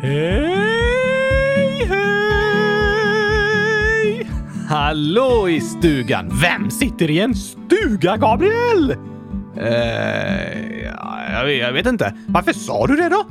Hej, hej! Hallå i stugan! Vem sitter i en stuga, Gabriel? Eh, jag, vet, jag vet inte. Varför sa du det då?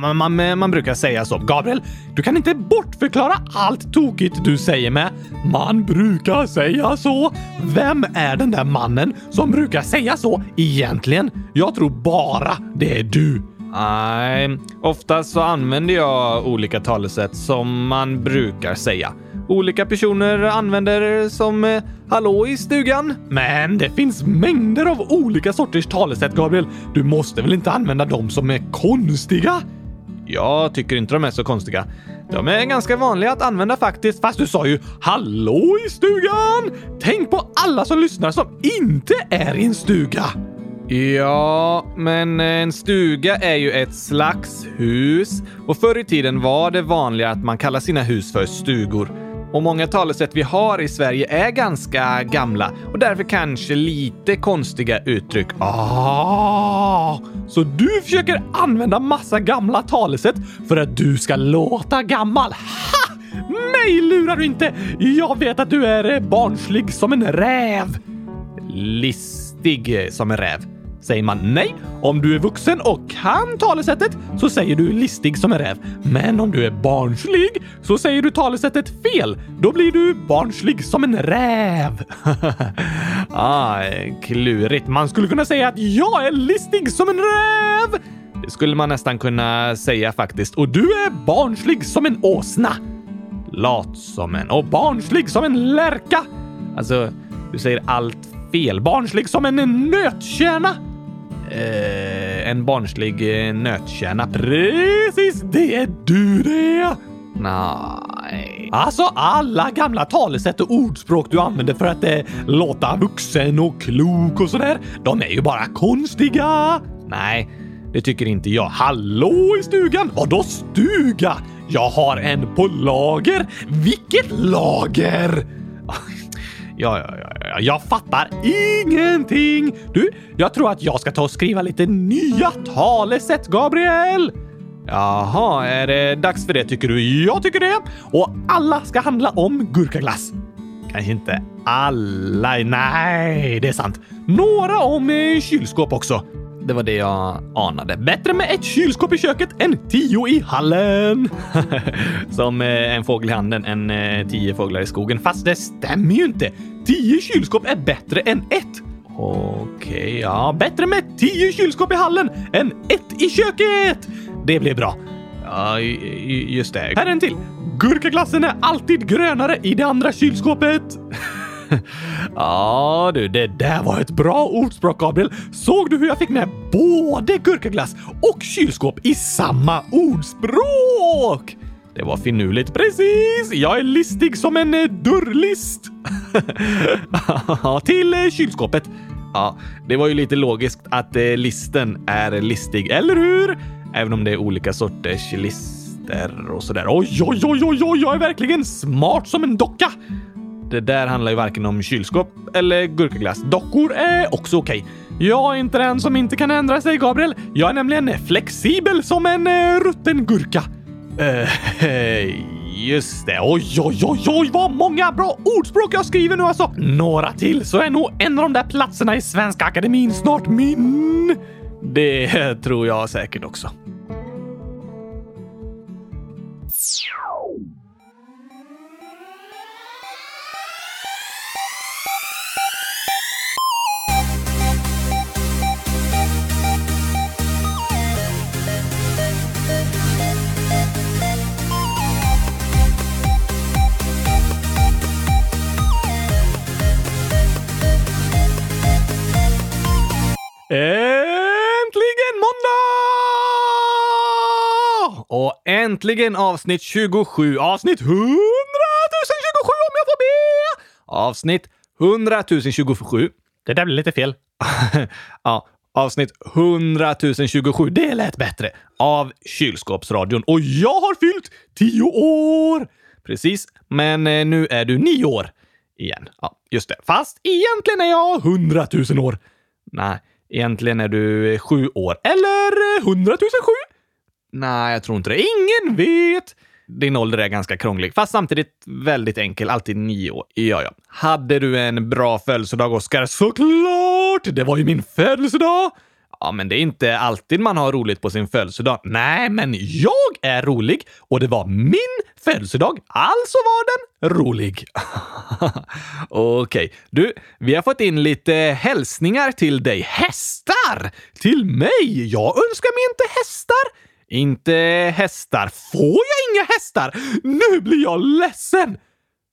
Man, man, man brukar säga så. Gabriel, du kan inte bortförklara allt tokigt du säger med “man brukar säga så”. Vem är den där mannen som brukar säga så egentligen? Jag tror bara det är du. Nej, oftast så använder jag olika talesätt som man brukar säga. Olika personer använder som eh, “hallå i stugan”. Men det finns mängder av olika sorters talesätt, Gabriel. Du måste väl inte använda dem som är konstiga? Jag tycker inte de är så konstiga. De är ganska vanliga att använda faktiskt, fast du sa ju “hallå i stugan”. Tänk på alla som lyssnar som inte är i en stuga. Ja, men en stuga är ju ett slags hus och förr i tiden var det vanligare att man kallar sina hus för stugor. Och många talesätt vi har i Sverige är ganska gamla och därför kanske lite konstiga uttryck. Ah, så du försöker använda massa gamla talesätt för att du ska låta gammal? Ha! Mig lurar du inte! Jag vet att du är barnslig som en räv fattig eh, som en räv. Säger man nej, om du är vuxen och kan talesättet så säger du listig som en räv. Men om du är barnslig så säger du talesättet fel. Då blir du barnslig som en räv. ah, klurigt. Man skulle kunna säga att jag är listig som en räv. Det skulle man nästan kunna säga faktiskt. Och du är barnslig som en åsna. Lat som en och barnslig som en lärka. Alltså, du säger allt fel. Barnslig som en nötkärna. Eh, en barnslig eh, nötkärna. Precis, det är du det! Nej. Alltså alla gamla talesätt och ordspråk du använder för att eh, låta vuxen och klok och sådär, de är ju bara konstiga. Nej, det tycker inte jag. Hallå i stugan? Vadå stuga? Jag har en på lager. Vilket lager? Ja, ja, ja, ja, jag fattar ingenting! Du, jag tror att jag ska ta och skriva lite nya talesätt, Gabriel! Jaha, är det dags för det tycker du? Jag tycker det! Och alla ska handla om gurkaglass. Kanske inte alla, nej, det är sant. Några om eh, kylskåp också. Det var det jag anade. Bättre med ett kylskåp i köket än tio i hallen. Som eh, en fågel i handen än eh, tio fåglar i skogen. Fast det stämmer ju inte. Tio kylskåp är bättre än ett. Okej, ja. Bättre med tio kylskåp i hallen än ett i köket. Det blir bra. Ja, just det. Här är en till. Gurkaglassen är alltid grönare i det andra kylskåpet. ja du, det där var ett bra ordspråk Gabriel. Såg du hur jag fick med både gurkaglass och kylskåp i samma ordspråk? Det var finurligt. Precis! Jag är listig som en eh, dörrlist. Till eh, kylskåpet. Ja, det var ju lite logiskt att eh, listen är listig, eller hur? Även om det är olika sorters lister och sådär. Oj, oj, oj, oj, oj, jag är verkligen smart som en docka. Det där handlar ju varken om kylskåp eller gurkaglass. Dockor är också okej. Okay. Jag är inte den som inte kan ändra sig, Gabriel. Jag är nämligen flexibel som en eh, rutten gurka. Uh, just det. Oj, oj, oj, oj, vad många bra ordspråk jag skriver nu alltså. Några till så är nog en av de där platserna i Svenska Akademin snart min. Det tror jag säkert också. Äntligen måndag! Och äntligen avsnitt 27. Avsnitt 100 027 om jag får be! Avsnitt 100 027. Det där blir lite fel. ja, avsnitt 100 027. Det lät bättre. Av Kylskåpsradion. Och jag har fyllt 10 år! Precis, men eh, nu är du 9 år. Igen. Ja, just det. Fast egentligen är jag 100 000 år. Nej. Egentligen är du sju år. Eller hundratusen sju? Nej, jag tror inte det. Ingen vet! Din ålder är ganska krånglig, fast samtidigt väldigt enkel. Alltid nio år. Ja, ja. Hade du en bra födelsedag, Oskar? Såklart! Det var ju min födelsedag! Ja, men det är inte alltid man har roligt på sin födelsedag. Nej, men jag är rolig och det var min födelsedag, alltså var den rolig. Okej, okay. du, vi har fått in lite hälsningar till dig. Hästar! Till mig? Jag önskar mig inte hästar. Inte hästar. Får jag inga hästar? Nu blir jag ledsen!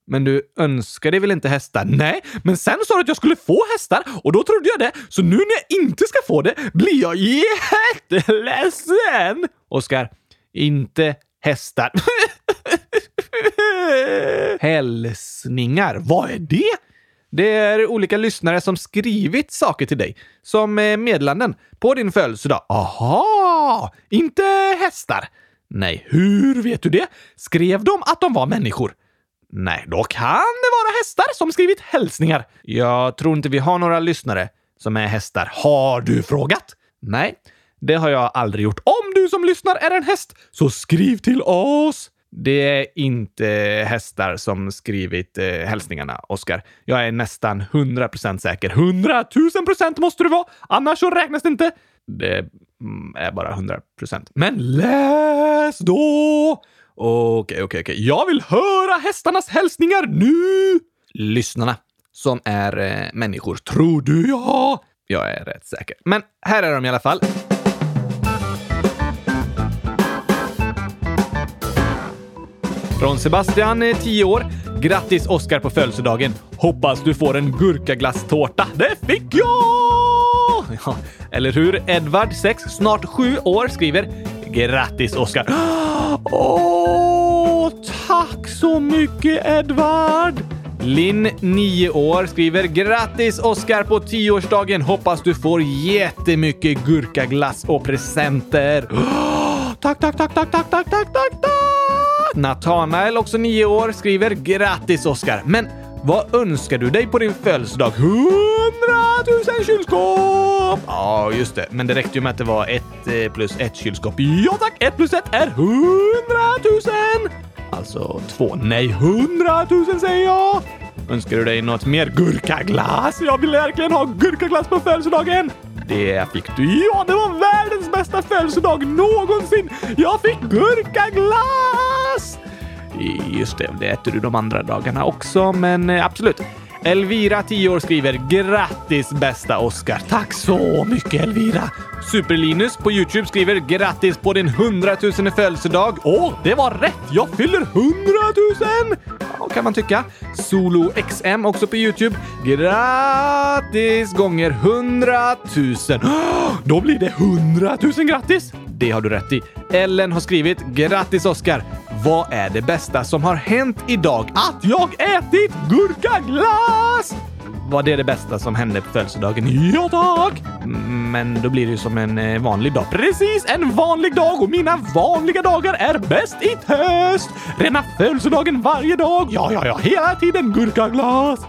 Men du önskar dig väl inte hästar? Nej, men sen sa du att jag skulle få hästar och då trodde jag det. Så nu när jag inte ska få det blir jag jätteledsen! Oskar, inte hästar. Hälsningar, vad är det? Det är olika lyssnare som skrivit saker till dig, som eh, meddelanden, på din födelsedag. Aha! Inte hästar? Nej, hur vet du det? Skrev de att de var människor? Nej, då kan det vara hästar som skrivit hälsningar. Jag tror inte vi har några lyssnare som är hästar. Har du frågat? Nej, det har jag aldrig gjort. Om du som lyssnar är en häst, så skriv till oss! Det är inte hästar som skrivit eh, hälsningarna, Oskar. Jag är nästan 100% säker. 100 000 procent måste du vara, annars så räknas det inte. Det mm, är bara 100%. Men läs då! Okej, okej, okej. Jag vill höra hästarnas hälsningar nu! Lyssnarna, som är eh, människor, tror du ja? Jag är rätt säker. Men här är de i alla fall. Från Sebastian, eh, 10 år. Grattis Oskar på födelsedagen! Hoppas du får en gurkaglasstårta. Det fick jag! Ja, eller hur? Edvard, 6, snart 7 år, skriver Grattis Oskar! Åh, tack så mycket Edvard! Linn, 9 år, skriver “Grattis Oskar på 10-årsdagen! Hoppas du får jättemycket gurkaglass och presenter!” Tack, tack, tack, tack, tack, tack, tack, tack, tack! Natanael, också 9 år, skriver “Grattis Oskar! Men vad önskar du dig på din födelsedag? 100 000 kylskåp! Ja, just det. Men det räckte ju med att det var ett eh, plus ett kylskåp. Ja tack! Ett plus ett är 100 000! Alltså två. Nej, 100 000 säger jag! Önskar du dig något mer gurkaglass? Jag vill verkligen ha gurkaglass på födelsedagen! Det fick du. Ja, det var världens bästa födelsedag någonsin! Jag fick gurkaglass! Just det, det äter du de andra dagarna också, men eh, absolut. Elvira, 10 år, skriver “Grattis bästa Oscar!” Tack så mycket Elvira! Superlinus på Youtube skriver “Grattis på din 100 000 födelsedag!” Åh, det var rätt! Jag fyller 100 000! Ja, kan man tycka. Solo XM också på Youtube. Grattis gånger 100 000! Då blir det 100 000 grattis! Det har du rätt i. Ellen har skrivit “Grattis Oscar! Vad är det bästa som har hänt idag? Att jag ätit gurkaglass! Var det det bästa som hände på födelsedagen? Ja tack! Men då blir det ju som en eh, vanlig dag. Precis, en vanlig dag och mina vanliga dagar är bäst i test! Rena födelsedagen varje dag. Ja, ja, ja, hela tiden gurkaglass.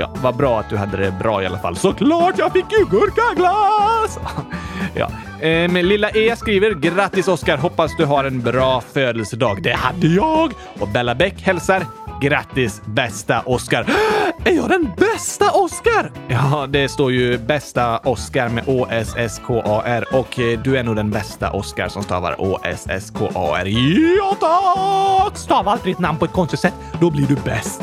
Ja, vad bra att du hade det bra i alla fall. Såklart, jag fick ju gurkaglass! ja. Ehm, lilla E skriver “Grattis Oskar! Hoppas du har en bra födelsedag. Det hade jag!” Och Bella Bäck hälsar “Grattis bästa Oskar!” Är jag den bästa Oskar? Ja, det står ju bästa Oskar med O-S-S-K-A-R och eh, du är nog den bästa Oskar som stavar O-S-S-K-A-R. Ja tack! Stava aldrig ditt namn på ett konstigt sätt, då blir du bäst.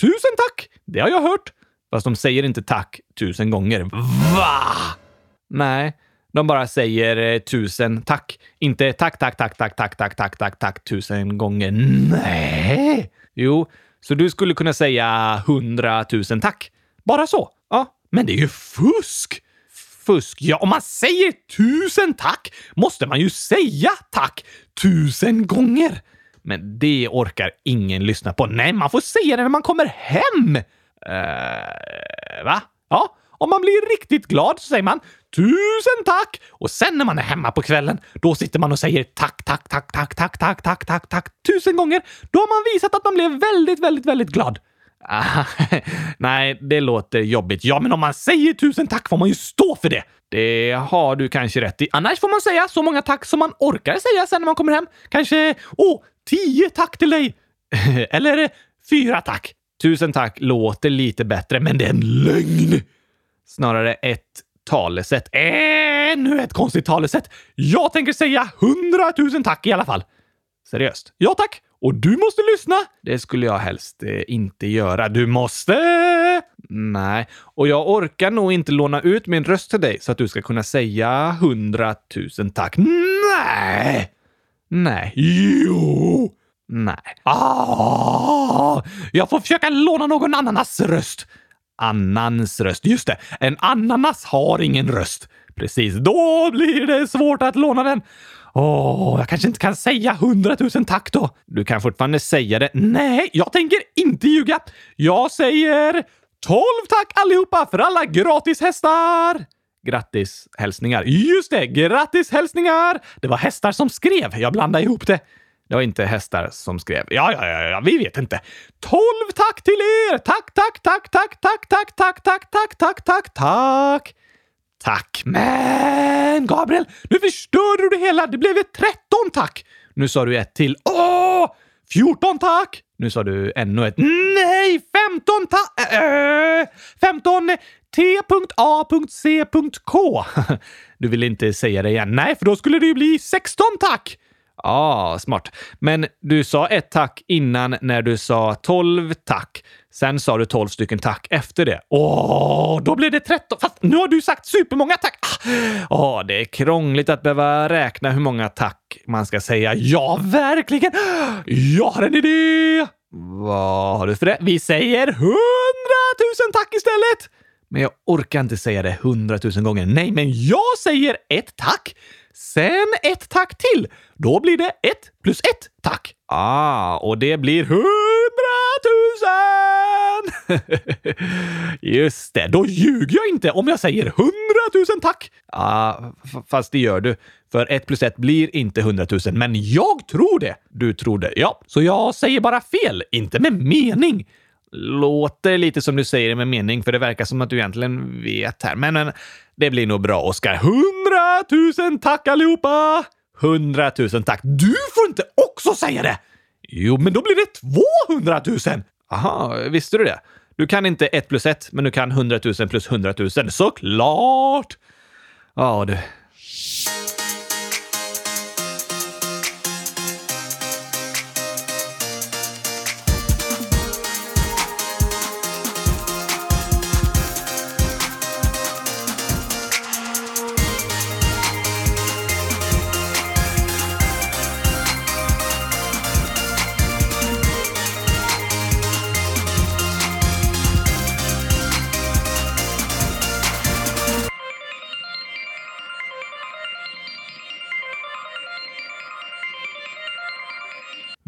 tusen tack! Det har jag hört. Fast de säger inte tack tusen gånger. Va? Nej, de bara säger eh, tusen tack. Inte tack, tack, tack, tack, tack, tack, tack, tack, tack tusen gånger. Nej! Jo, så du skulle kunna säga hundratusen tack. Bara så. Ja, men det är ju fusk! fusk. Ja, om man säger tusen tack måste man ju säga tack tusen gånger. Men det orkar ingen lyssna på. Nej, man får säga det när man kommer hem. Uh, va? Ja, om man blir riktigt glad så säger man tusen tack! Och sen när man är hemma på kvällen, då sitter man och säger tack, tack, tack, tack, tack, tack, tack, tack, tack tusen gånger. Då har man visat att man blev väldigt, väldigt, väldigt glad. nej, det låter jobbigt. Ja, men om man säger tusen tack får man ju stå för det. Det har du kanske rätt i. Annars får man säga så många tack som man orkar säga sen när man kommer hem. Kanske, åh, tio tack till dig! Eller fyra tack. Tusen tack låter lite bättre, men det är en lögn! Snarare ett talesätt. Ännu ett konstigt talesätt! Jag tänker säga hundratusen tack i alla fall. Seriöst? Ja tack! Och du måste lyssna! Det skulle jag helst eh, inte göra. Du måste! Nej, och jag orkar nog inte låna ut min röst till dig så att du ska kunna säga hundratusen tack. Nej! Nej. Jo! Nej. Ah! Jag får försöka låna någon annans röst. Annans röst. Just det, en ananas har ingen röst. Precis, då blir det svårt att låna den. Åh, jag kanske inte kan säga hundratusen tack då. Du kan fortfarande säga det. Nej, jag tänker inte ljuga. Jag säger tolv tack allihopa för alla gratis hästar! Grattis hälsningar. Just det, grattis hälsningar! Det var hästar som skrev. Jag blandade ihop det. Det var inte hästar som skrev. Ja, ja, ja, ja, vi vet inte. Tolv tack till er! Tack, tack, tack, tack, tack, tack, tack, tack, tack, tack, tack, tack. Tack. Men Gabriel, nu förstörde du det hela. Det blev ett tretton tack. Nu sa du ett till. Åh! 14 tack! Nu sa du ännu ett. Nej! 15 tack! Äh, 15 T.A.C.K. Du vill inte säga det igen. Nej, för då skulle det ju bli 16 tack! Ja, ah, smart. Men du sa ett tack innan när du sa 12 tack. Sen sa du 12 stycken tack efter det. Åh, då blir det 13. Fast nu har du sagt supermånga tack. Ah! Åh, det är krångligt att behöva räkna hur många tack man ska säga. Ja, verkligen. Jag har en idé. Vad har du för det? Vi säger 100 000 tack istället. Men jag orkar inte säga det 100 000 gånger. Nej, men jag säger ett tack. Sen ett tack till. Då blir det ett plus ett tack. Ah, och det blir tusen! Just det, då ljuger jag inte om jag säger hundratusen tack. Ah, fast det gör du. För ett plus ett blir inte hundratusen, men jag tror det. Du tror det, ja. Så jag säger bara fel, inte med mening. Låter lite som du säger det med mening, för det verkar som att du egentligen vet här. Men, men det blir nog bra, Oskar. Hundratusen tack allihopa! Hundratusen tack. Du får inte också säga det! Jo, men då blir det 200 000! Aha, visste du det? Du kan inte 1 plus 1, men du kan 100 000 plus 100 000. Såklart! Ja, du.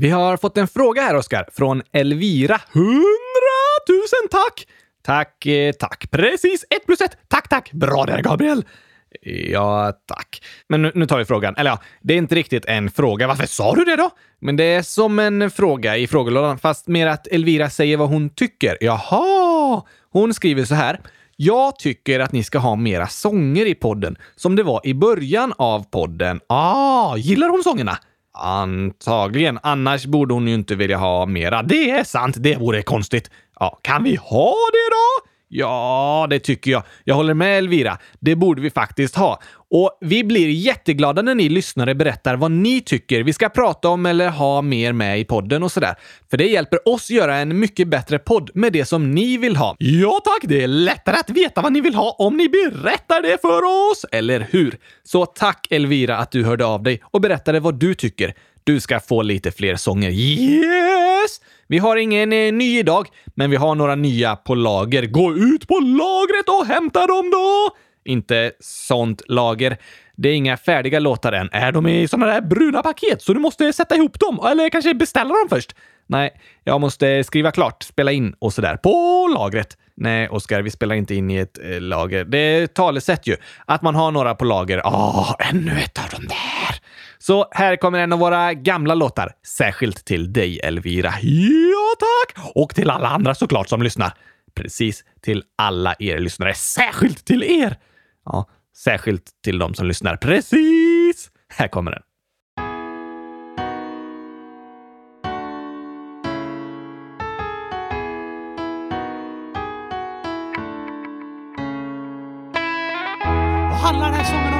Vi har fått en fråga här, Oskar, från Elvira. Hundratusen tack! Tack, eh, tack. Precis, ett plus ett. Tack, tack. Bra där, Gabriel. Ja, tack. Men nu, nu, tar vi frågan. Eller ja, det är inte riktigt en fråga. Varför sa du det då? Men det är som en fråga i frågelådan, fast mer att Elvira säger vad hon tycker. Jaha! Hon skriver så här. Jag tycker att ni ska ha mera sånger i podden, som det var i början av podden. Ah, gillar hon sångerna? Antagligen. Annars borde hon ju inte vilja ha mera. Det är sant. Det vore konstigt. Ja, kan vi ha det då? Ja, det tycker jag. Jag håller med Elvira. Det borde vi faktiskt ha. Och vi blir jätteglada när ni lyssnare berättar vad ni tycker vi ska prata om eller ha mer med i podden och sådär. För det hjälper oss göra en mycket bättre podd med det som ni vill ha. Ja tack! Det är lättare att veta vad ni vill ha om ni berättar det för oss, eller hur? Så tack Elvira att du hörde av dig och berättade vad du tycker. Du ska få lite fler sånger. Yes! Vi har ingen eh, ny idag, men vi har några nya på lager. Gå ut på lagret och hämta dem då! inte sånt lager. Det är inga färdiga låtar än. Är de i såna där bruna paket så du måste sätta ihop dem? Eller kanske beställa dem först? Nej, jag måste skriva klart, spela in och sådär på lagret. Nej, Oskar, vi spelar inte in i ett eh, lager. Det är talesätt ju. Att man har några på lager. Åh, ännu ett av dem där! Så här kommer en av våra gamla låtar. Särskilt till dig, Elvira. Ja, tack! Och till alla andra såklart som lyssnar. Precis till alla er lyssnare. Särskilt till er! Ja, särskilt till de som lyssnar. Precis! Här kommer den. Vad handlar den här sången om,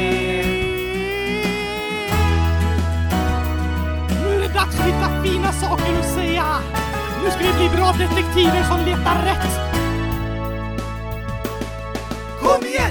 dags att hitta fina saker att säga. Nu ska vi bli bra detektiver som letar rätt. Kom igen,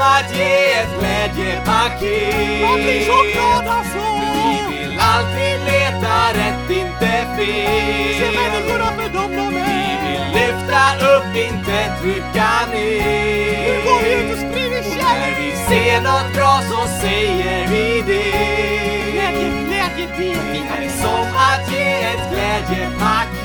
att ge ett glädjepaket. Jag blir så glad alltså! Vi vill alltid leta rätt, inte fel. Se människorna för dem de Vi vill lyfta upp, inte trycka ner. Nu går vi ut och sprider Och när kärlek! vi ser något bra så säger vi det. Glädje, glädje, det Det är som att ge ett glädjepaket.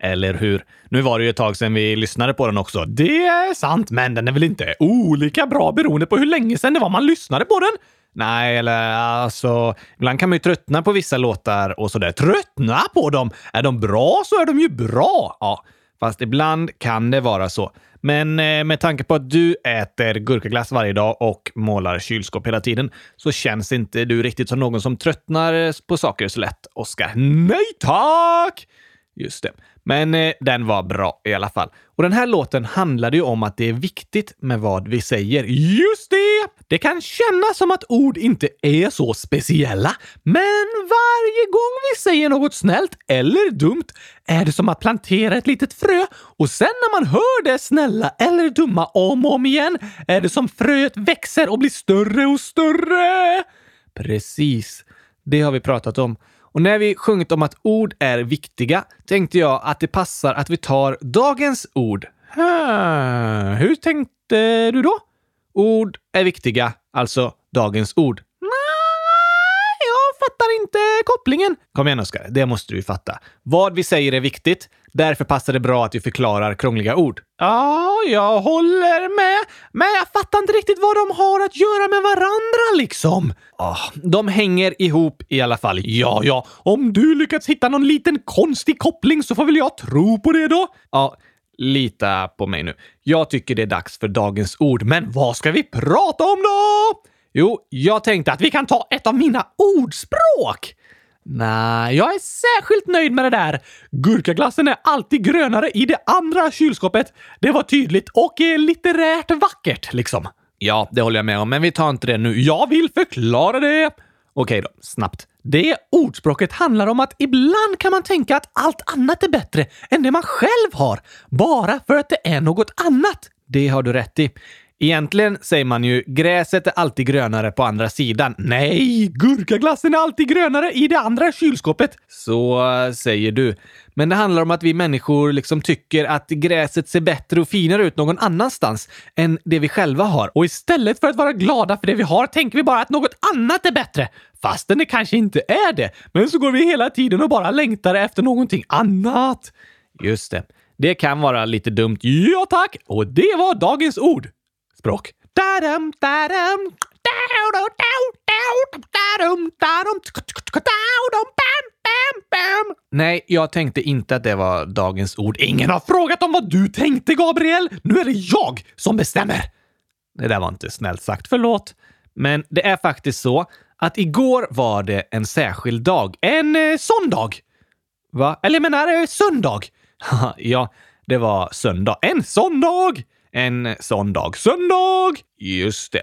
Eller hur? Nu var det ju ett tag sedan vi lyssnade på den också. Det är sant, men den är väl inte olika bra beroende på hur länge sedan det var man lyssnade på den? Nej, eller alltså, ibland kan man ju tröttna på vissa låtar och sådär. Tröttna på dem? Är de bra så är de ju bra! Ja, fast ibland kan det vara så. Men eh, med tanke på att du äter gurkaglass varje dag och målar kylskåp hela tiden så känns inte du riktigt som någon som tröttnar på saker så lätt, Oskar. Nej tack! Just det. Men eh, den var bra i alla fall. Och den här låten handlade ju om att det är viktigt med vad vi säger. Just det! Det kan kännas som att ord inte är så speciella, men varje gång vi säger något snällt eller dumt är det som att plantera ett litet frö och sen när man hör det snälla eller dumma om och om igen är det som fröet växer och blir större och större. Precis. Det har vi pratat om. Och när vi sjungit om att ord är viktiga tänkte jag att det passar att vi tar dagens ord. Hur tänkte du då? Ord är viktiga, alltså dagens ord. Fattar inte kopplingen. Kom igen Oskar, det måste du ju fatta. Vad vi säger är viktigt. Därför passar det bra att vi förklarar krångliga ord. Ja, jag håller med. Men jag fattar inte riktigt vad de har att göra med varandra liksom. Ah, de hänger ihop i alla fall. Ja, ja, om du lyckats hitta någon liten konstig koppling så får väl jag tro på det då? Ja, lita på mig nu. Jag tycker det är dags för dagens ord. Men vad ska vi prata om då? Jo, jag tänkte att vi kan ta ett av mina ordspråk. Nej, jag är särskilt nöjd med det där. Gurkaglassen är alltid grönare i det andra kylskåpet. Det var tydligt och litterärt vackert, liksom. Ja, det håller jag med om, men vi tar inte det nu. Jag vill förklara det! Okej då, snabbt. Det ordspråket handlar om att ibland kan man tänka att allt annat är bättre än det man själv har, bara för att det är något annat. Det har du rätt i. Egentligen säger man ju gräset är alltid grönare på andra sidan. Nej, gurkaglassen är alltid grönare i det andra kylskåpet. Så säger du. Men det handlar om att vi människor liksom tycker att gräset ser bättre och finare ut någon annanstans än det vi själva har. Och istället för att vara glada för det vi har tänker vi bara att något annat är bättre. Fastän det kanske inte är det. Men så går vi hela tiden och bara längtar efter någonting annat. Just det. Det kan vara lite dumt. Ja tack! Och det var dagens ord språk. Nej, jag tänkte inte att det var dagens ord. Ingen har frågat om vad du tänkte, Gabriel! Nu är det jag som bestämmer! Det där var inte snällt sagt, förlåt. Men det är faktiskt så att igår var det en särskild dag. En eh, sån dag! Va? Eller jag menar eh, söndag. ja, det var söndag. En sån dag! En sån dag. Söndag! Just det.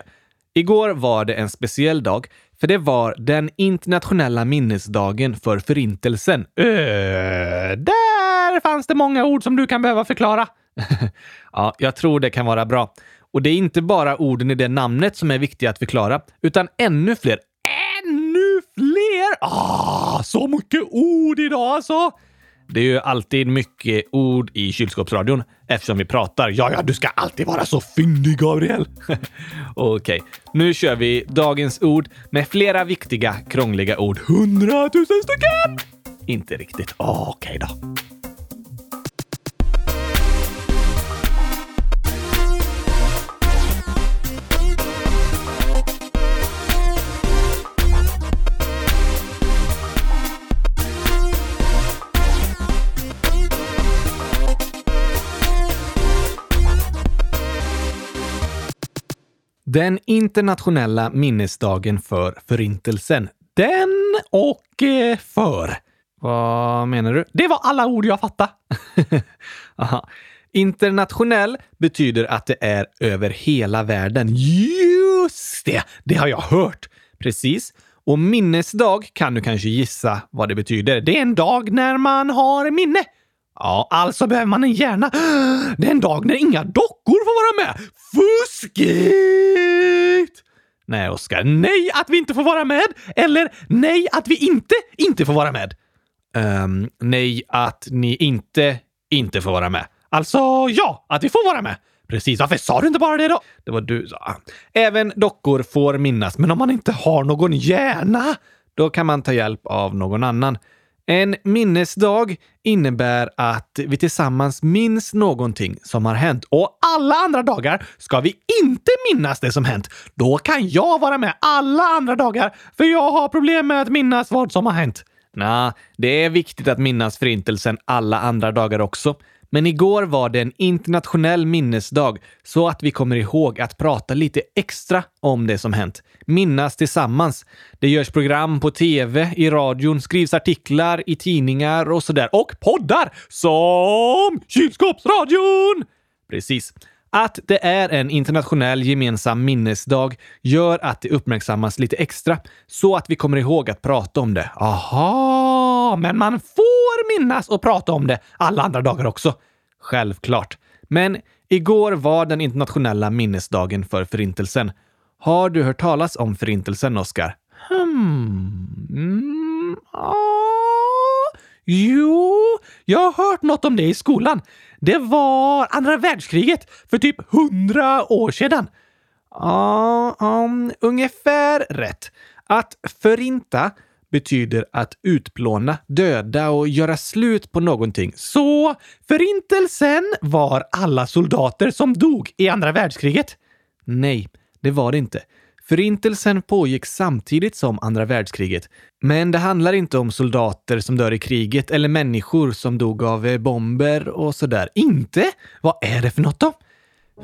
Igår var det en speciell dag, för det var den internationella minnesdagen för Förintelsen. Öh, där fanns det många ord som du kan behöva förklara. ja, jag tror det kan vara bra. Och det är inte bara orden i det namnet som är viktiga att förklara, utan ännu fler. Ännu fler! Ah, så mycket ord idag alltså! Det är ju alltid mycket ord i kylskåpsradion eftersom vi pratar. Ja, ja, du ska alltid vara så fyndig, Gabriel. Okej, okay. nu kör vi dagens ord med flera viktiga krångliga ord. Hundratusen stycken! Inte riktigt. Okej okay då. Den internationella minnesdagen för Förintelsen. Den och eh, för. Vad menar du? Det var alla ord jag fattade. Aha. Internationell betyder att det är över hela världen. Just det! Det har jag hört. Precis. Och minnesdag kan du kanske gissa vad det betyder. Det är en dag när man har minne. Ja, alltså behöver man en hjärna. Det är en dag när inga dockor får vara med. Fuskigt! Nej, Oskar. Nej att vi inte får vara med! Eller nej att vi inte inte får vara med. Um, nej att ni inte inte får vara med. Alltså ja, att vi får vara med. Precis, varför sa du inte bara det då? Det var du sa. Även dockor får minnas, men om man inte har någon hjärna, då kan man ta hjälp av någon annan. En minnesdag innebär att vi tillsammans minns någonting som har hänt. Och alla andra dagar ska vi inte minnas det som hänt. Då kan jag vara med alla andra dagar, för jag har problem med att minnas vad som har hänt. Nja, det är viktigt att minnas Förintelsen alla andra dagar också. Men igår var det en internationell minnesdag så att vi kommer ihåg att prata lite extra om det som hänt. Minnas tillsammans. Det görs program på tv, i radion, skrivs artiklar i tidningar och sådär. Och poddar som Kylskåpsradion! Precis. Att det är en internationell gemensam minnesdag gör att det uppmärksammas lite extra så att vi kommer ihåg att prata om det. Aha, men man får minnas och prata om det alla andra dagar också. Självklart. Men igår var den internationella minnesdagen för Förintelsen. Har du hört talas om Förintelsen, Oskar? Hmm. Mm, ah. Jo, jag har hört något om det i skolan. Det var andra världskriget för typ hundra år sedan. Ja, um, ungefär rätt. Att förinta betyder att utplåna, döda och göra slut på någonting. Så förintelsen var alla soldater som dog i andra världskriget? Nej, det var det inte. Förintelsen pågick samtidigt som andra världskriget. Men det handlar inte om soldater som dör i kriget eller människor som dog av eh, bomber och sådär. Inte? Vad är det för något då?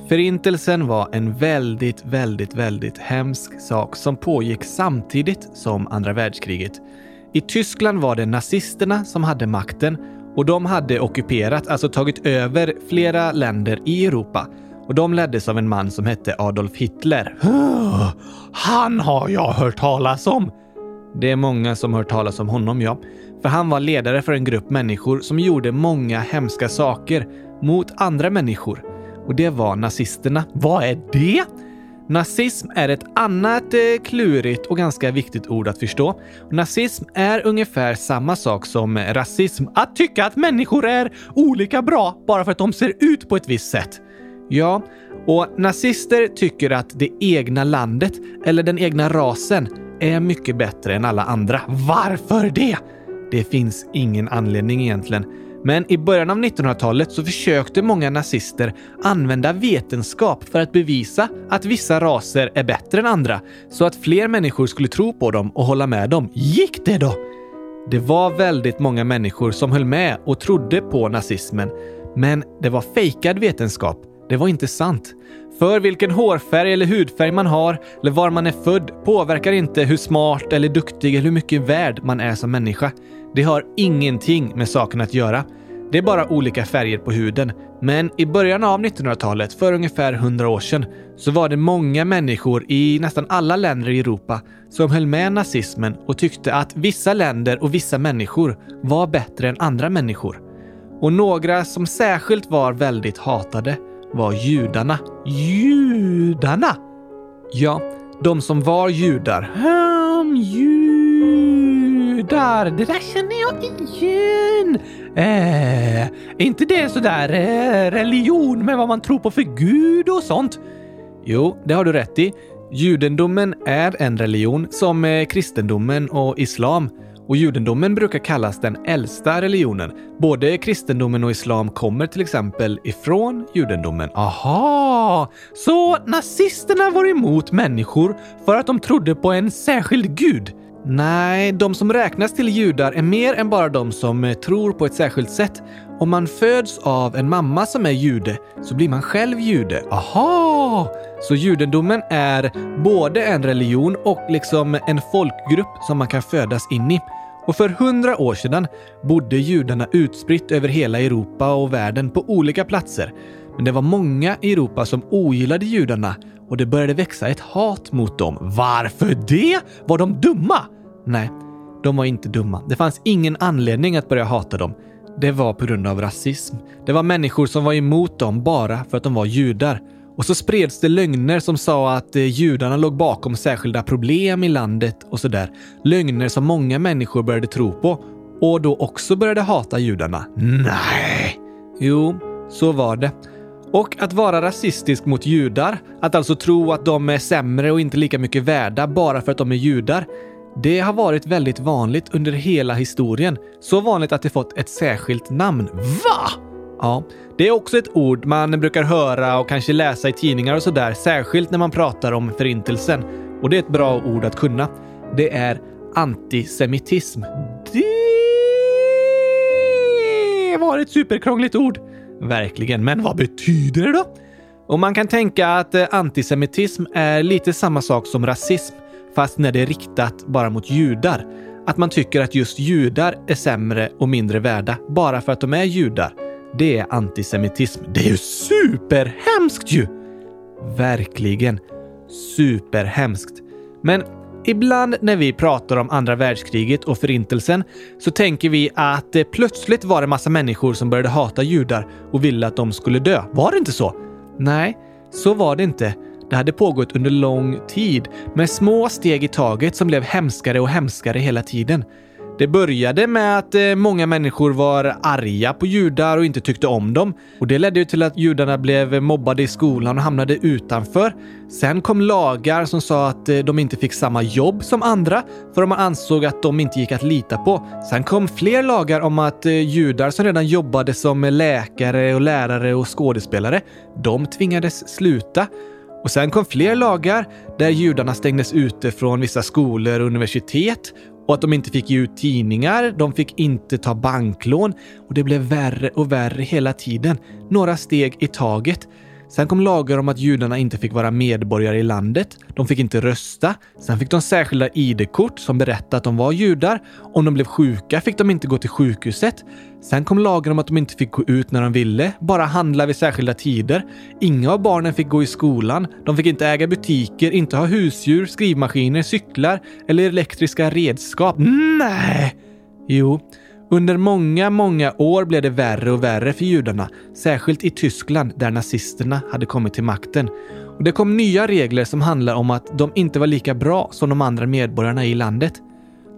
Förintelsen var en väldigt, väldigt, väldigt hemsk sak som pågick samtidigt som andra världskriget. I Tyskland var det nazisterna som hade makten och de hade ockuperat, alltså tagit över flera länder i Europa. Och de leddes av en man som hette Adolf Hitler. Han har jag hört talas om! Det är många som hört talas om honom, ja. För han var ledare för en grupp människor som gjorde många hemska saker mot andra människor. Och det var nazisterna. Vad är det? Nazism är ett annat eh, klurigt och ganska viktigt ord att förstå. Nazism är ungefär samma sak som eh, rasism. Att tycka att människor är olika bra bara för att de ser ut på ett visst sätt. Ja, och nazister tycker att det egna landet eller den egna rasen är mycket bättre än alla andra. Varför det? Det finns ingen anledning egentligen. Men i början av 1900-talet så försökte många nazister använda vetenskap för att bevisa att vissa raser är bättre än andra, så att fler människor skulle tro på dem och hålla med dem. Gick det då? Det var väldigt många människor som höll med och trodde på nazismen, men det var fejkad vetenskap. Det var inte sant. För vilken hårfärg eller hudfärg man har eller var man är född påverkar inte hur smart eller duktig eller hur mycket värd man är som människa. Det har ingenting med saken att göra. Det är bara olika färger på huden. Men i början av 1900-talet, för ungefär 100 år sedan, så var det många människor i nästan alla länder i Europa som höll med nazismen och tyckte att vissa länder och vissa människor var bättre än andra människor. Och några som särskilt var väldigt hatade var judarna. Judarna? Ja, de som var judar. Hmm, judar, det där känner jag igen. Eh, är inte det sådär eh, religion med vad man tror på för Gud och sånt? Jo, det har du rätt i. Judendomen är en religion som eh, kristendomen och islam. Och judendomen brukar kallas den äldsta religionen. Både kristendomen och islam kommer till exempel ifrån judendomen. Aha! Så nazisterna var emot människor för att de trodde på en särskild gud? Nej, de som räknas till judar är mer än bara de som eh, tror på ett särskilt sätt. Om man föds av en mamma som är jude så blir man själv jude. Aha! Så judendomen är både en religion och liksom en folkgrupp som man kan födas in i. Och för hundra år sedan bodde judarna utspritt över hela Europa och världen på olika platser. Men det var många i Europa som ogillade judarna och det började växa ett hat mot dem. Varför det? Var de dumma? Nej, de var inte dumma. Det fanns ingen anledning att börja hata dem. Det var på grund av rasism. Det var människor som var emot dem bara för att de var judar. Och så spreds det lögner som sa att eh, judarna låg bakom särskilda problem i landet och sådär. Lögner som många människor började tro på och då också började hata judarna. Nej! Jo, så var det. Och att vara rasistisk mot judar, att alltså tro att de är sämre och inte lika mycket värda bara för att de är judar, det har varit väldigt vanligt under hela historien. Så vanligt att det fått ett särskilt namn. Va? Ja, det är också ett ord man brukar höra och kanske läsa i tidningar och sådär, särskilt när man pratar om förintelsen. Och det är ett bra ord att kunna. Det är antisemitism. Det var ett superkrångligt ord. Verkligen, men vad betyder det då? Och man kan tänka att eh, antisemitism är lite samma sak som rasism, fast när det är riktat bara mot judar. Att man tycker att just judar är sämre och mindre värda bara för att de är judar. Det är antisemitism. Det är ju superhemskt ju! Verkligen superhemskt. Men ibland när vi pratar om andra världskriget och förintelsen så tänker vi att det plötsligt var det massa människor som började hata judar och ville att de skulle dö. Var det inte så? Nej, så var det inte. Det hade pågått under lång tid med små steg i taget som blev hemskare och hemskare hela tiden. Det började med att eh, många människor var arga på judar och inte tyckte om dem. Och det ledde till att judarna blev mobbade i skolan och hamnade utanför. Sen kom lagar som sa att eh, de inte fick samma jobb som andra för man ansåg att de inte gick att lita på. Sen kom fler lagar om att eh, judar som redan jobbade som läkare och lärare och skådespelare, de tvingades sluta. Och sen kom fler lagar där judarna stängdes ute från vissa skolor och universitet och att de inte fick ge ut tidningar, de fick inte ta banklån och det blev värre och värre hela tiden. Några steg i taget. Sen kom lagar om att judarna inte fick vara medborgare i landet. De fick inte rösta. Sen fick de särskilda ID-kort som berättade att de var judar. Om de blev sjuka fick de inte gå till sjukhuset. Sen kom lagar om att de inte fick gå ut när de ville, bara handla vid särskilda tider. Inga av barnen fick gå i skolan. De fick inte äga butiker, inte ha husdjur, skrivmaskiner, cyklar eller elektriska redskap. Nej! Jo, under många, många år blev det värre och värre för judarna, särskilt i Tyskland där nazisterna hade kommit till makten. Och det kom nya regler som handlar om att de inte var lika bra som de andra medborgarna i landet.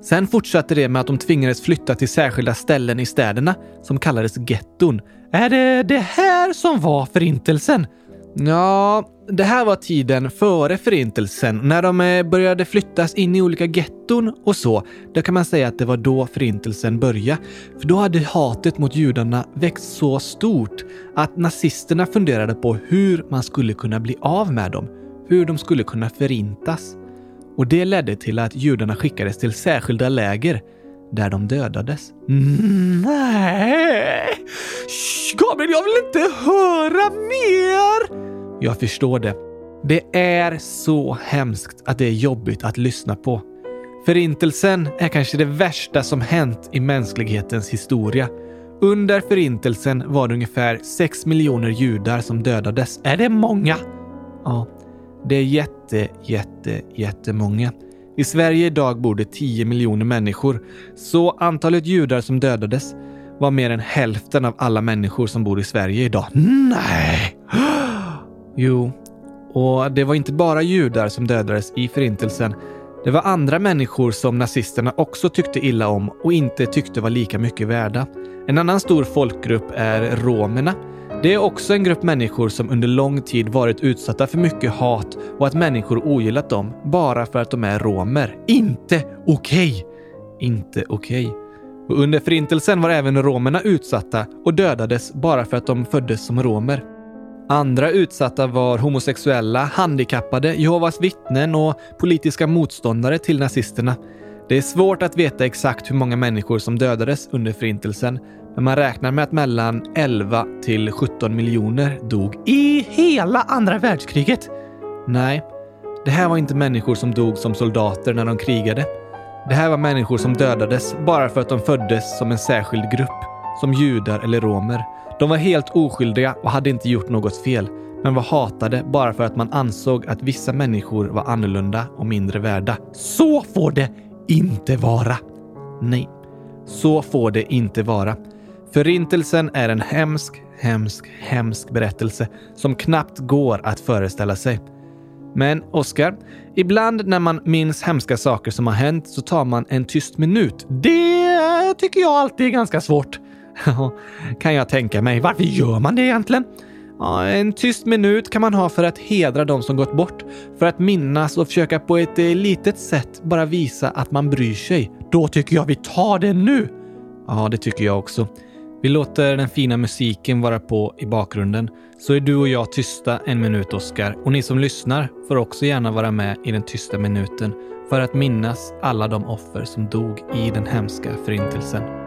Sen fortsatte det med att de tvingades flytta till särskilda ställen i städerna som kallades getton. Är det det här som var förintelsen? Ja, det här var tiden före förintelsen. När de eh, började flyttas in i olika getton och så, då kan man säga att det var då förintelsen började. För då hade hatet mot judarna växt så stort att nazisterna funderade på hur man skulle kunna bli av med dem. Hur de skulle kunna förintas. Och det ledde till att judarna skickades till särskilda läger där de dödades. Mm, nej! Gabriel, jag vill inte höra mer! Jag förstår det. Det är så hemskt att det är jobbigt att lyssna på. Förintelsen är kanske det värsta som hänt i mänsklighetens historia. Under förintelsen var det ungefär 6 miljoner judar som dödades. Är det många? Ja, det är jätte, jätte, jättemånga. I Sverige idag bor det 10 miljoner människor, så antalet judar som dödades var mer än hälften av alla människor som bor i Sverige idag. Nej! Jo, och det var inte bara judar som dödades i Förintelsen. Det var andra människor som nazisterna också tyckte illa om och inte tyckte var lika mycket värda. En annan stor folkgrupp är romerna. Det är också en grupp människor som under lång tid varit utsatta för mycket hat och att människor ogillat dem bara för att de är romer. Inte okej! Okay. Inte okej. Okay. Och under förintelsen var även romerna utsatta och dödades bara för att de föddes som romer. Andra utsatta var homosexuella, handikappade, Jehovas vittnen och politiska motståndare till nazisterna. Det är svårt att veta exakt hur många människor som dödades under Förintelsen, men man räknar med att mellan 11 till 17 miljoner dog i hela andra världskriget. Nej, det här var inte människor som dog som soldater när de krigade. Det här var människor som dödades bara för att de föddes som en särskild grupp, som judar eller romer. De var helt oskyldiga och hade inte gjort något fel, men var hatade bara för att man ansåg att vissa människor var annorlunda och mindre värda. Så får det inte vara! Nej, så får det inte vara. Förintelsen är en hemsk, hemsk, hemsk berättelse som knappt går att föreställa sig. Men Oscar, ibland när man minns hemska saker som har hänt så tar man en tyst minut. Det tycker jag alltid är ganska svårt. kan jag tänka mig. Varför gör man det egentligen? Ja, en tyst minut kan man ha för att hedra de som gått bort. För att minnas och försöka på ett eh, litet sätt bara visa att man bryr sig. Då tycker jag vi tar det nu! Ja, det tycker jag också. Vi låter den fina musiken vara på i bakgrunden, så är du och jag tysta en minut, Oskar. Och ni som lyssnar får också gärna vara med i den tysta minuten för att minnas alla de offer som dog i den hemska förintelsen.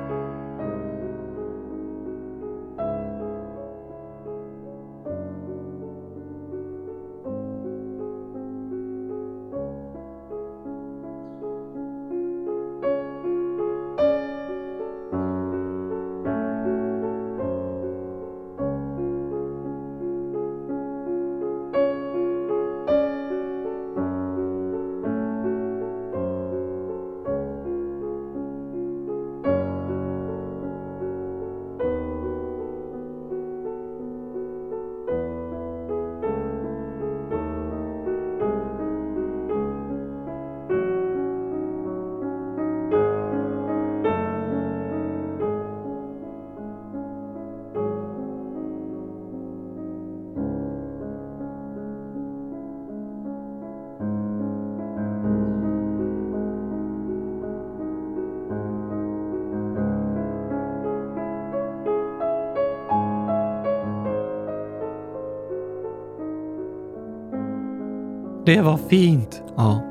Det var fint. Ja,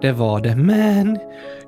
det var det. Men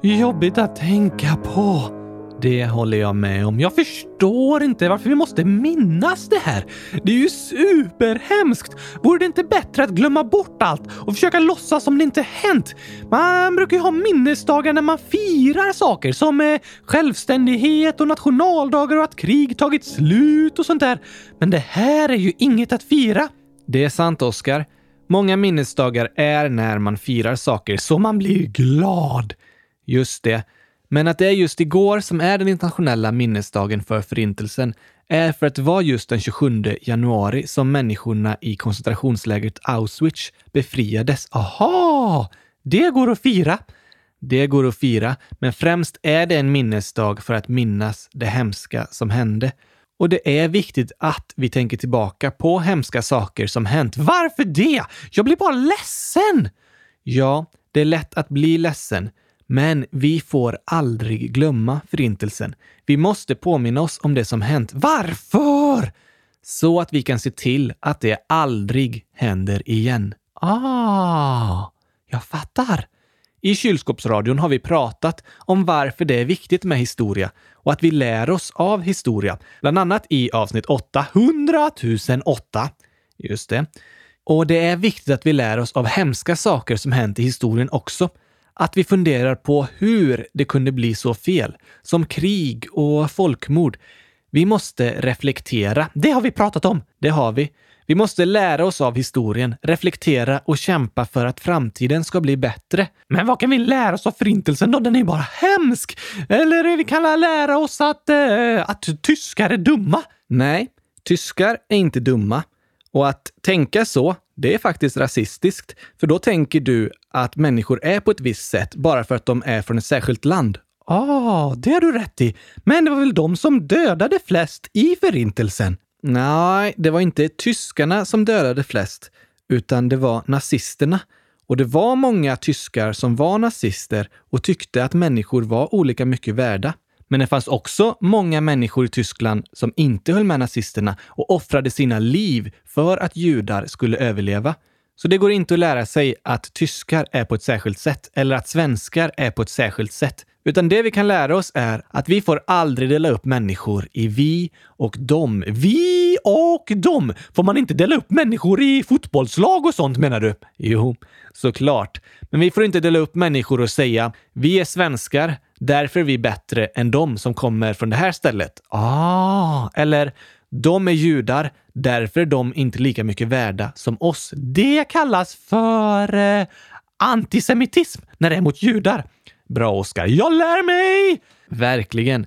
jobbigt att tänka på. Det håller jag med om. Jag förstår inte varför vi måste minnas det här. Det är ju superhemskt. Vore det inte bättre att glömma bort allt och försöka låtsas som det inte hänt? Man brukar ju ha minnesdagar när man firar saker som eh, självständighet och nationaldagar och att krig tagit slut och sånt där. Men det här är ju inget att fira. Det är sant, Oskar. Många minnesdagar är när man firar saker så man blir glad. Just det. Men att det är just igår som är den internationella minnesdagen för Förintelsen är för att det var just den 27 januari som människorna i koncentrationslägret Auschwitz befriades. Aha! Det går att fira. Det går att fira, men främst är det en minnesdag för att minnas det hemska som hände. Och det är viktigt att vi tänker tillbaka på hemska saker som hänt. Varför det? Jag blir bara ledsen! Ja, det är lätt att bli ledsen. Men vi får aldrig glömma Förintelsen. Vi måste påminna oss om det som hänt. Varför? Så att vi kan se till att det aldrig händer igen. Ah, jag fattar. I kylskåpsradion har vi pratat om varför det är viktigt med historia och att vi lär oss av historia, bland annat i avsnitt 800 008. Just det. Och det är viktigt att vi lär oss av hemska saker som hänt i historien också att vi funderar på hur det kunde bli så fel, som krig och folkmord. Vi måste reflektera. Det har vi pratat om. Det har vi. Vi måste lära oss av historien, reflektera och kämpa för att framtiden ska bli bättre. Men vad kan vi lära oss av Förintelsen då? Den är ju bara hemsk! Eller vi kan lära oss att, eh, att tyskar är dumma. Nej, tyskar är inte dumma. Och att tänka så, det är faktiskt rasistiskt. För då tänker du att människor är på ett visst sätt bara för att de är från ett särskilt land. Ah, det har du rätt i. Men det var väl de som dödade flest i Förintelsen? Nej, det var inte tyskarna som dödade flest, utan det var nazisterna. Och det var många tyskar som var nazister och tyckte att människor var olika mycket värda. Men det fanns också många människor i Tyskland som inte höll med nazisterna och offrade sina liv för att judar skulle överleva. Så det går inte att lära sig att tyskar är på ett särskilt sätt eller att svenskar är på ett särskilt sätt. Utan det vi kan lära oss är att vi får aldrig dela upp människor i vi och dem. Vi och dem! Får man inte dela upp människor i fotbollslag och sånt menar du? Jo, såklart. Men vi får inte dela upp människor och säga vi är svenskar, därför är vi bättre än de som kommer från det här stället. Ah, eller de är judar, därför är de inte lika mycket värda som oss. Det kallas för eh, antisemitism när det är mot judar. Bra, Oskar. Jag lär mig! Verkligen.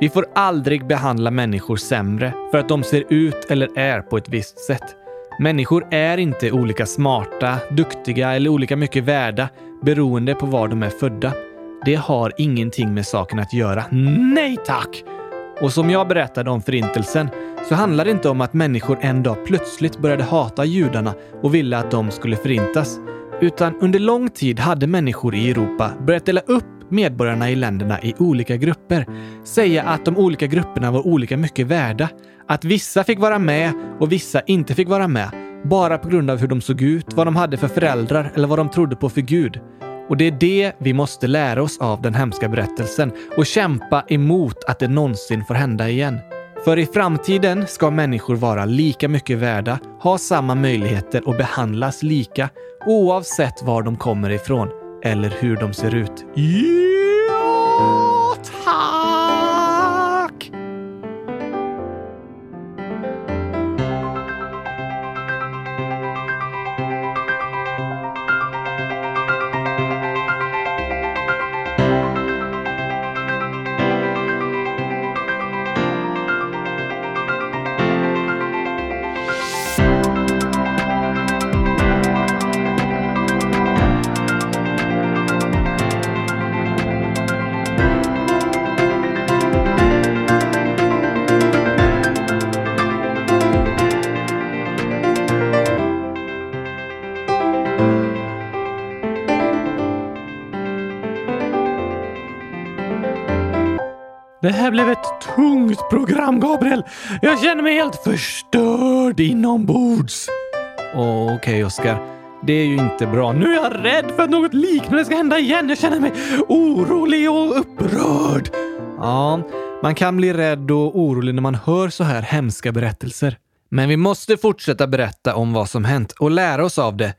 Vi får aldrig behandla människor sämre för att de ser ut eller är på ett visst sätt. Människor är inte olika smarta, duktiga eller olika mycket värda beroende på var de är födda. Det har ingenting med saken att göra. Nej tack! Och som jag berättade om Förintelsen så handlar det inte om att människor en dag plötsligt började hata judarna och ville att de skulle förintas. Utan under lång tid hade människor i Europa börjat dela upp medborgarna i länderna i olika grupper. Säga att de olika grupperna var olika mycket värda. Att vissa fick vara med och vissa inte fick vara med. Bara på grund av hur de såg ut, vad de hade för föräldrar eller vad de trodde på för Gud. Och det är det vi måste lära oss av den hemska berättelsen och kämpa emot att det någonsin får hända igen. För i framtiden ska människor vara lika mycket värda, ha samma möjligheter och behandlas lika oavsett var de kommer ifrån eller hur de ser ut. Ja, tack! Det här blev ett tungt program, Gabriel. Jag känner mig helt förstörd inombords. Okej, okay, Oskar. Det är ju inte bra. Nu är jag rädd för att något liknande ska hända igen. Jag känner mig orolig och upprörd. Ja, man kan bli rädd och orolig när man hör så här hemska berättelser. Men vi måste fortsätta berätta om vad som hänt och lära oss av det.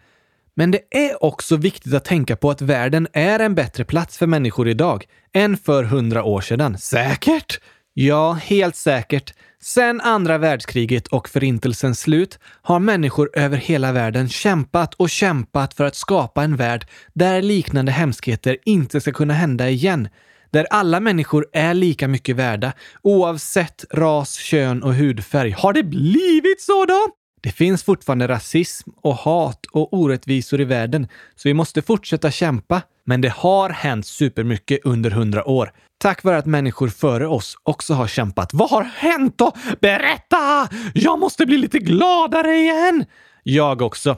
Men det är också viktigt att tänka på att världen är en bättre plats för människor idag än för hundra år sedan. Säkert? Ja, helt säkert. Sen andra världskriget och förintelsens slut har människor över hela världen kämpat och kämpat för att skapa en värld där liknande hemskheter inte ska kunna hända igen. Där alla människor är lika mycket värda, oavsett ras, kön och hudfärg. Har det blivit så då? Det finns fortfarande rasism och hat och orättvisor i världen, så vi måste fortsätta kämpa. Men det har hänt supermycket under hundra år. Tack vare att människor före oss också har kämpat. Vad har hänt då? Berätta! Jag måste bli lite gladare igen! Jag också.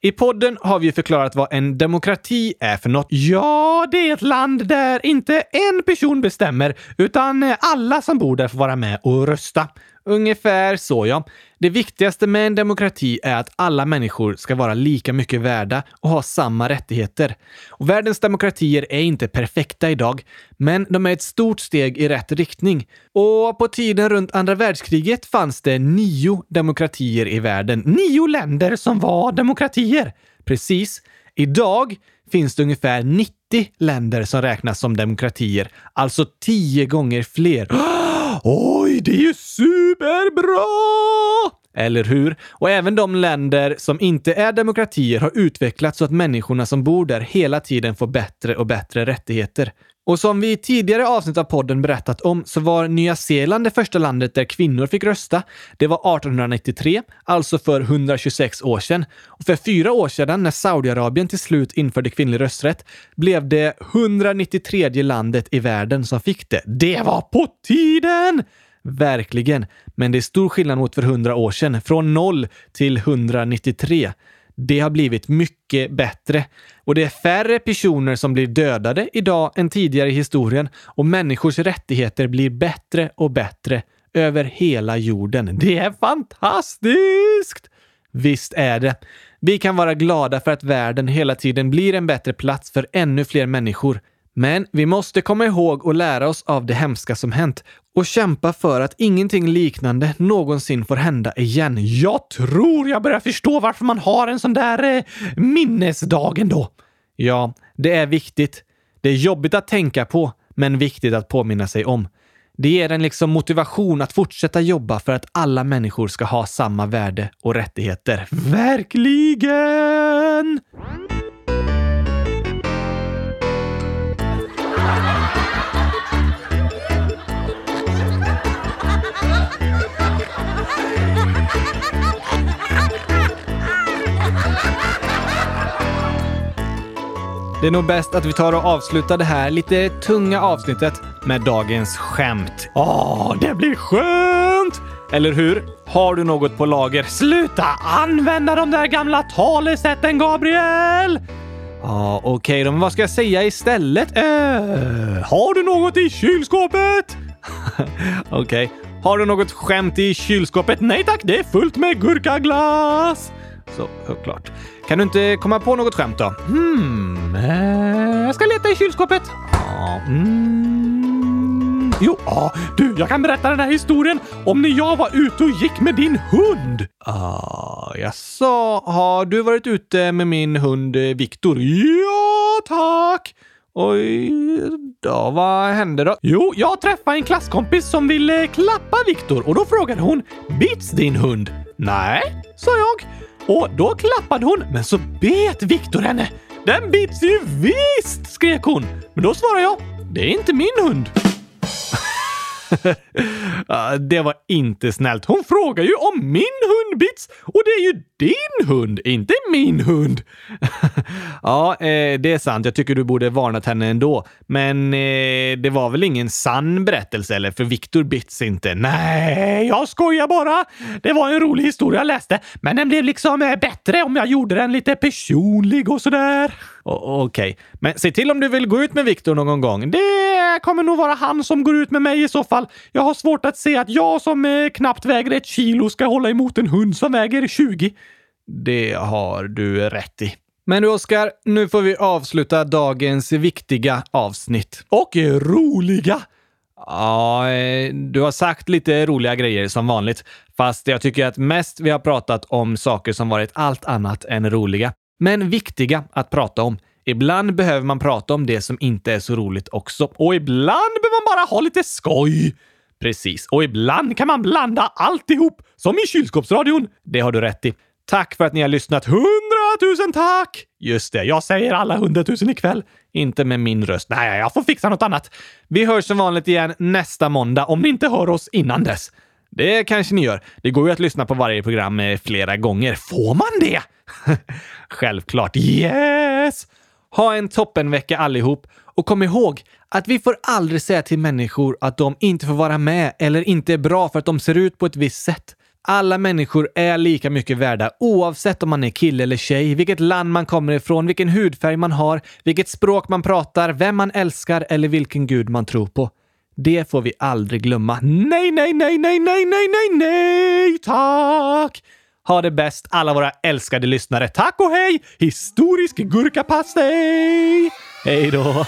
I podden har vi förklarat vad en demokrati är för något. Ja, det är ett land där inte en person bestämmer, utan alla som bor där får vara med och rösta. Ungefär så, ja. Det viktigaste med en demokrati är att alla människor ska vara lika mycket värda och ha samma rättigheter. Och världens demokratier är inte perfekta idag, men de är ett stort steg i rätt riktning. Och på tiden runt andra världskriget fanns det nio demokratier i världen. Nio länder som var demokratier! Precis. Idag finns det ungefär 90 länder som räknas som demokratier, alltså tio gånger fler. Oj, det är ju superbra! Eller hur? Och även de länder som inte är demokratier har utvecklats så att människorna som bor där hela tiden får bättre och bättre rättigheter. Och som vi i tidigare avsnitt av podden berättat om så var Nya Zeeland det första landet där kvinnor fick rösta. Det var 1893, alltså för 126 år sedan. Och för fyra år sedan, när Saudiarabien till slut införde kvinnlig rösträtt, blev det 193 landet i världen som fick det. Det var på tiden! Verkligen. Men det är stor skillnad mot för 100 år sedan, från 0 till 193. Det har blivit mycket bättre. Och det är färre personer som blir dödade idag än tidigare i historien och människors rättigheter blir bättre och bättre över hela jorden. Det är fantastiskt! Visst är det. Vi kan vara glada för att världen hela tiden blir en bättre plats för ännu fler människor. Men vi måste komma ihåg och lära oss av det hemska som hänt och kämpa för att ingenting liknande någonsin får hända igen. Jag tror jag börjar förstå varför man har en sån där eh, minnesdag ändå. Ja, det är viktigt. Det är jobbigt att tänka på, men viktigt att påminna sig om. Det ger en liksom motivation att fortsätta jobba för att alla människor ska ha samma värde och rättigheter. Verkligen! Det är nog bäst att vi tar och avslutar det här lite tunga avsnittet med dagens skämt. Åh, det blir skönt! Eller hur? Har du något på lager? Sluta använda de där gamla talesätten, Gabriel! Ja, okej okay då, men vad ska jag säga istället? Uh, har du något i kylskåpet? okej. Okay. Har du något skämt i kylskåpet? Nej tack, det är fullt med gurkaglass! Så, klart. Kan du inte komma på något skämt då? Hmm, eh, jag ska leta i kylskåpet. Ja, mm. Jo, ja, du, jag kan berätta den här historien om när jag var ute och gick med din hund. Ah, jag sa, har du varit ute med min hund eh, Viktor? Ja, tack! Oj då, vad hände då? Jo, jag träffade en klasskompis som ville klappa Viktor och då frågade hon “Bits din hund?” Nej, sa jag. Och då klappade hon, men så bet Viktor henne. Den bits ju visst! skrek hon. Men då svarade jag, det är inte min hund. det var inte snällt. Hon frågar ju om min hund bits och det är ju din hund, inte min hund. ja, eh, det är sant. Jag tycker du borde varnat henne ändå. Men eh, det var väl ingen sann berättelse, eller? För Viktor bits inte. Nej, jag skojar bara. Det var en rolig historia jag läste, men den blev liksom eh, bättre om jag gjorde den lite personlig och sådär. Okej, okay. men se till om du vill gå ut med Viktor någon gång. Det kommer nog vara han som går ut med mig i så fall. Jag har svårt att se att jag som eh, knappt väger ett kilo ska hålla emot en hund som väger 20. Det har du rätt i. Men du Oskar, nu får vi avsluta dagens viktiga avsnitt. Och roliga! Ja, eh, du har sagt lite roliga grejer som vanligt. Fast jag tycker att mest vi har pratat om saker som varit allt annat än roliga. Men viktiga att prata om. Ibland behöver man prata om det som inte är så roligt också. Och ibland behöver man bara ha lite skoj. Precis. Och ibland kan man blanda alltihop, som i kylskåpsradion. Det har du rätt i. Tack för att ni har lyssnat. Hundratusen tack! Just det, jag säger alla hundratusen ikväll. Inte med min röst. Nej, jag får fixa något annat. Vi hörs som vanligt igen nästa måndag om ni inte hör oss innan dess. Det kanske ni gör. Det går ju att lyssna på varje program eh, flera gånger. Får man det? Självklart. Yes! Ha en toppenvecka allihop och kom ihåg att vi får aldrig säga till människor att de inte får vara med eller inte är bra för att de ser ut på ett visst sätt. Alla människor är lika mycket värda oavsett om man är kille eller tjej, vilket land man kommer ifrån, vilken hudfärg man har, vilket språk man pratar, vem man älskar eller vilken gud man tror på. Det får vi aldrig glömma. Nej, nej, nej, nej, nej, nej, nej, nej, tack! Ha det bäst alla våra älskade lyssnare. Tack och hej! Historisk gurkapastej! Hej då!